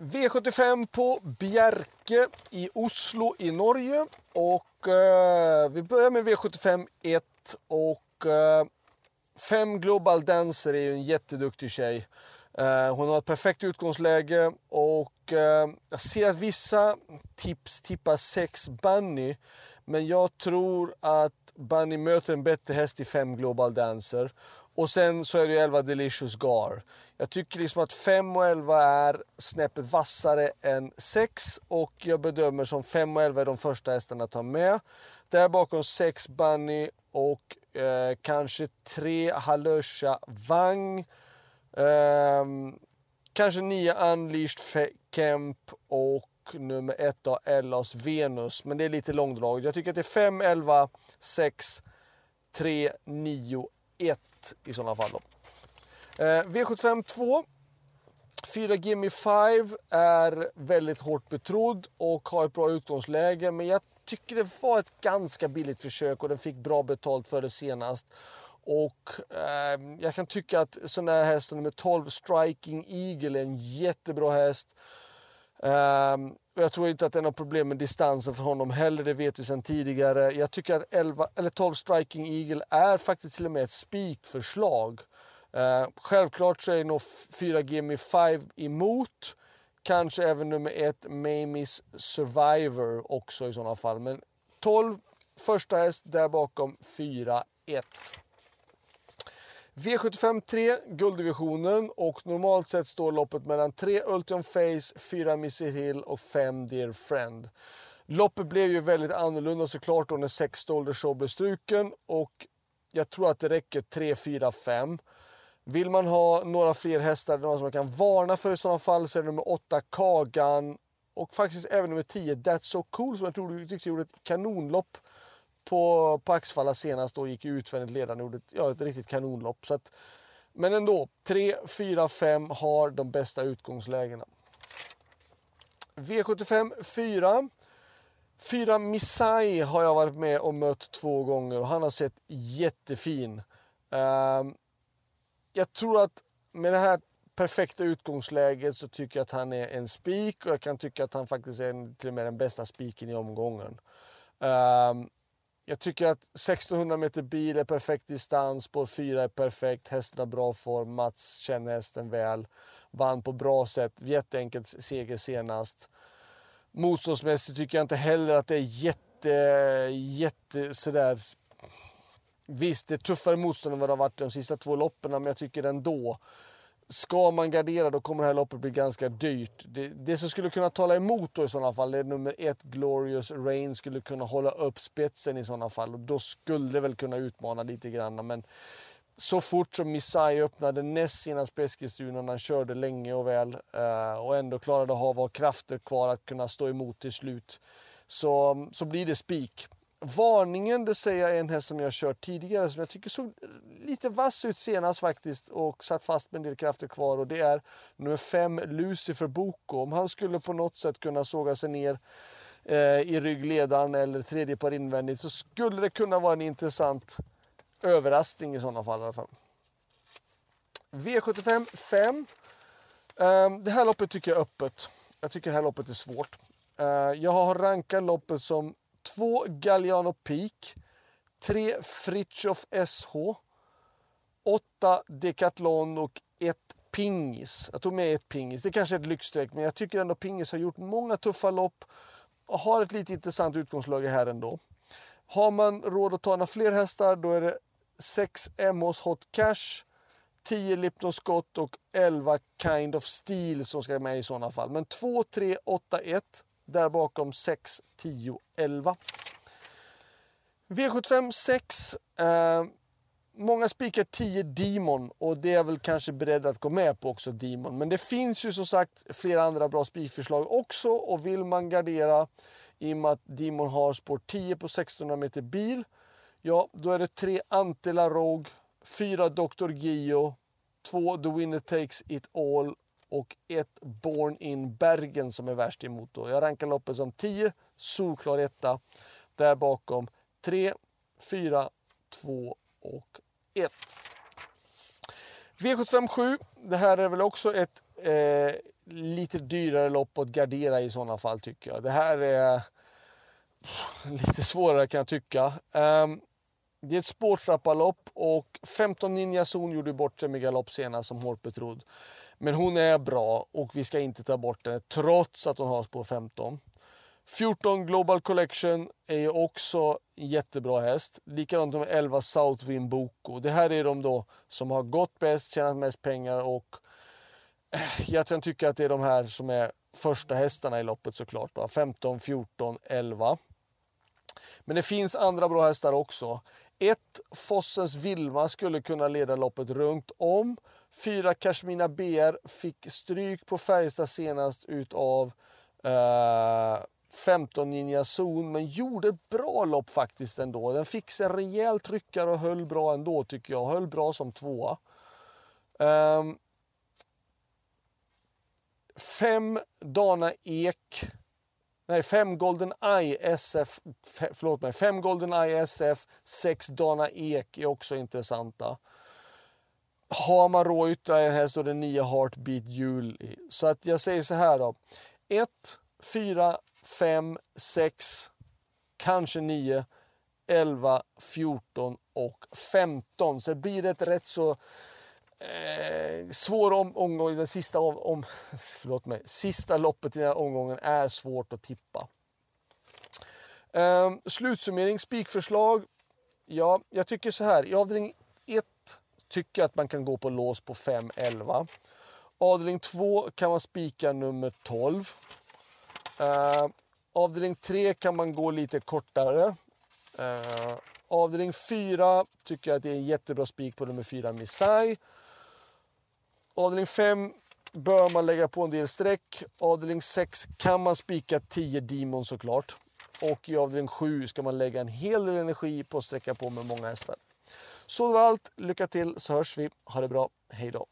V75 på Bjerke i Oslo i Norge. Och eh, vi börjar med V75 1 och eh, Fem Global Dancer är ju en jätteduktig tjej. Eh, hon har ett perfekt utgångsläge och eh, jag ser att vissa tips tippar 6 Bunny. Men jag tror att Bunny möter en bättre häst i Fem Global Dancer. Och sen så är det 11 Delicious Gar. Jag tycker liksom att 5 och 11 är snäppet vassare än 6 och jag bedömer som 5 och 11 är de första hästarna att ta med. Där bakom 6 Bunny och eh, kanske 3 Halusha Vang. Eh, kanske 9 Unleashed Kemp och nummer 1 då, Ellas Venus. Men det är lite långdraget. Jag tycker att det är 5, 11, 6, 3, 9, 1 i sådana fall. Då. Eh, V75 2. 4 Gimme 5 är väldigt hårt betrodd och har ett bra utgångsläge. Men jag tycker det var ett ganska billigt försök och den fick bra betalt för det senast. Och eh, jag kan tycka att sån här häst nummer 12, Striking Eagle, är en jättebra häst. Um, och jag tror inte att det är något problem med distansen för honom heller, det vet vi sedan tidigare. Jag tycker att 11, eller 12 Striking Eagle är faktiskt till och med ett spikförslag. Uh, självklart så är nog 4 Gimme 5 emot. Kanske även nummer 1 Mamis Survivor också i sådana fall. Men 12 första häst, där bakom 4-1. V75 3, gulddivisionen och normalt sett står loppet mellan 3 Ultion Face, 4 Missy Hill och 5 Dear Friend. Loppet blev ju väldigt annorlunda såklart då när 6 Stolder Show blev struken och jag tror att det räcker 3, 4, 5. Vill man ha några fler hästar, några som man kan varna för i sådana fall, så är det nummer 8 Kagan och faktiskt även nummer 10 That's So Cool som jag tror tyckte gjorde ett kanonlopp på, på Axfalla senast då gick utvändigt ledande och gjorde ja, ett riktigt kanonlopp. Så att, men ändå, 3, 4, 5 har de bästa utgångslägena. V75 4. 4 Misai har jag varit med och mött två gånger och han har sett jättefin. Uh, jag tror att med det här perfekta utgångsläget så tycker jag att han är en spik och jag kan tycka att han faktiskt är till och med den bästa spiken i omgången. Uh, jag tycker att 1600 meter bil är perfekt distans, spår 4 är perfekt, hästen har bra form, Mats känner hästen väl, vann på bra sätt, jätteenkelt seger senast. Motståndsmässigt tycker jag inte heller att det är jätte, jätte sådär... Visst, det är tuffare motstånd än vad det har varit de sista två loppen, men jag tycker ändå Ska man gardera då kommer det här loppet bli ganska dyrt. Det, det som skulle kunna tala emot då i sådana fall är nummer ett Glorious Rain skulle kunna hålla upp spetsen i sådana fall och då skulle det väl kunna utmana lite grann. Men så fort som Missai öppnade näst senast på Eskilstuna, han körde länge och väl eh, och ändå klarade att ha krafter kvar att kunna stå emot till slut så, så blir det spik. Varningen, det säger jag är en häst som jag kört tidigare som jag tycker såg lite vass ut senast faktiskt och satt fast med en del krafter kvar och det är nummer 5 Lucifer Boko. Om han skulle på något sätt kunna såga sig ner eh, i ryggledaren eller tredje par invändigt så skulle det kunna vara en intressant överraskning i sådana fall i alla fall. V75 5. Ehm, det här loppet tycker jag är öppet. Jag tycker det här loppet är svårt. Eh, jag har rankat loppet som 2 Galliano Peak, 3 Fritjof SH, 8 Decathlon och 1 Pingis. Jag tog med ett Pingis. Det kanske är ett lyxstreck, men jag tycker ändå Pingis har gjort många tuffa lopp och har ett lite intressant utgångsläge här ändå. Har man råd att ta några fler hästar, då är det 6 mhs Hot Cash, 10 Lipton Scott och 11 Kind of Steel som ska med i sådana fall. Men 2, 3, 8, 1 där bakom 6, 10, 11. V75 6. Eh, många spikar 10 Demon och det är väl kanske beredd att gå med på också Demon. Men det finns ju som sagt flera andra bra spikförslag också och vill man gardera i och med att Demon har spår 10 på 1600 meter bil. Ja, då är det 3 Antela Rogue, 4 Dr. Gio, 2 The Winner Takes It All och ett Born in Bergen som är värst emot. Då. Jag rankar loppet som 10, solklar etta. Där bakom 3, 4, 2 och 1. V757. Det här är väl också ett eh, lite dyrare lopp att gardera i sådana fall tycker jag. Det här är lite svårare kan jag tycka. Um, det är ett spårtrappalopp och 15 Ninja Zon gjorde bort sig med galopp senast som hårt betrodd. Men hon är bra och vi ska inte ta bort henne trots att hon har spår 15. 14 Global Collection är också en jättebra häst. Likadant med 11 Southwind Boko. Det här är de då som har gått bäst, tjänat mest pengar och eh, jag kan tycka att det är de här som är första hästarna i loppet såklart. Då. 15, 14, 11. Men det finns andra bra hästar också. 1. Fossens Vilma skulle kunna leda loppet runt om. 4. Kashmina BR fick stryk på Färjestad senast utav eh, 15 Ninja Zon men gjorde ett bra lopp faktiskt ändå. Den fick sig en rejäl tryckare och höll bra ändå tycker jag. Höll bra som tvåa. Um, fem Dana Ek. Nej, fem Golden Eye SF. Förlåt mig. Fem Golden Eye SF. Sex Dana Ek är också intressanta. Har man råd ytterligare en häst och den nio Heartbeat Juli. Så att jag säger så här då. 1, 4, 5, 6, kanske 9, 11, 14 och 15. Så det blir ett rätt så eh, svår om, omgång. Den sista, om, om, förlåt mig, sista loppet i den här omgången är svårt att tippa. Eh, slutsummering, spikförslag. Ja, jag tycker så här. I avdelning 1 tycker jag att man kan gå på lås på 5-11. Avdelning 2 kan man spika nummer 12. Eh, avdelning 3 kan man gå lite kortare. Eh, avdelning 4 tycker jag att det är en jättebra spik på nummer 4 Missai. Avdelning 5 bör man lägga på en del streck. Avdelning 6 kan man spika 10 Demon såklart. Och i avdelning 7 ska man lägga en hel del energi på att sträcka på med många hästar. Så det var allt. Lycka till så hörs vi. Ha det bra. Hej då.